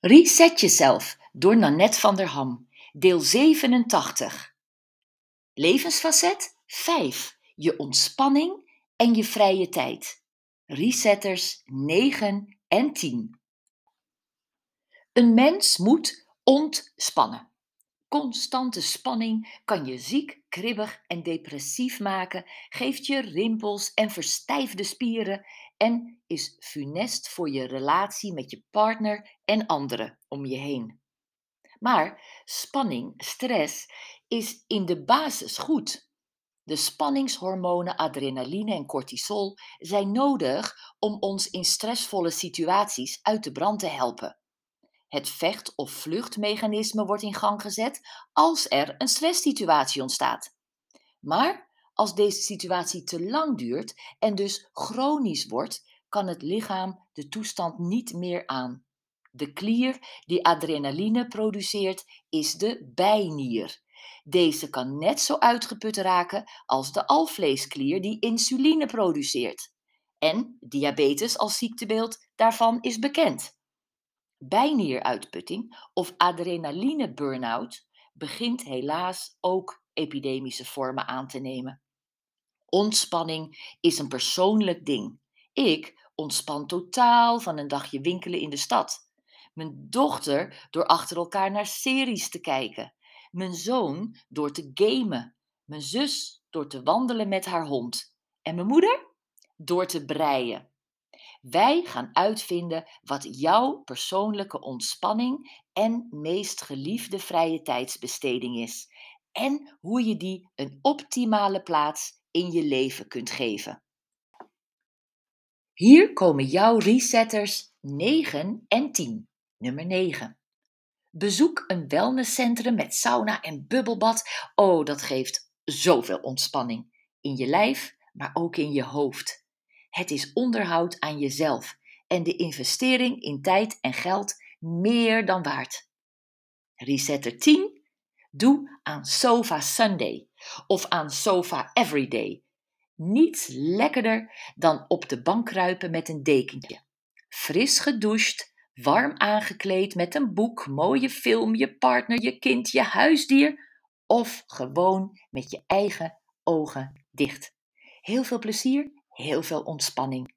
Reset jezelf door Nanette van der Ham, deel 87. Levensfacet 5. Je ontspanning en je vrije tijd. Resetters 9 en 10. Een mens moet ontspannen. Constante spanning kan je ziek, kribbig en depressief maken, geeft je rimpels en verstijfde spieren en is funest voor je relatie met je partner en anderen om je heen. Maar spanning, stress, is in de basis goed. De spanningshormonen adrenaline en cortisol zijn nodig om ons in stressvolle situaties uit de brand te helpen. Het vecht- of vluchtmechanisme wordt in gang gezet als er een stresssituatie ontstaat. Maar als deze situatie te lang duurt en dus chronisch wordt, kan het lichaam de toestand niet meer aan. De klier die adrenaline produceert is de bijnier. Deze kan net zo uitgeput raken als de alvleesklier die insuline produceert. En diabetes als ziektebeeld daarvan is bekend. Bijnieruitputting of adrenaline burn-out begint helaas ook epidemische vormen aan te nemen. Ontspanning is een persoonlijk ding. Ik ontspan totaal van een dagje winkelen in de stad. Mijn dochter door achter elkaar naar series te kijken. Mijn zoon door te gamen. Mijn zus door te wandelen met haar hond. En mijn moeder door te breien. Wij gaan uitvinden wat jouw persoonlijke ontspanning en meest geliefde vrije tijdsbesteding is. En hoe je die een optimale plaats in je leven kunt geven. Hier komen jouw resetters 9 en 10. Nummer 9. Bezoek een wellnesscentrum met sauna en bubbelbad. Oh, dat geeft zoveel ontspanning. In je lijf, maar ook in je hoofd. Het is onderhoud aan jezelf en de investering in tijd en geld meer dan waard. Resetter 10. Doe aan Sofa Sunday of aan Sofa Everyday. Niets lekkerder dan op de bank kruipen met een dekentje. Fris gedoucht, warm aangekleed met een boek, mooie film, je partner, je kind, je huisdier of gewoon met je eigen ogen dicht. Heel veel plezier, heel veel ontspanning.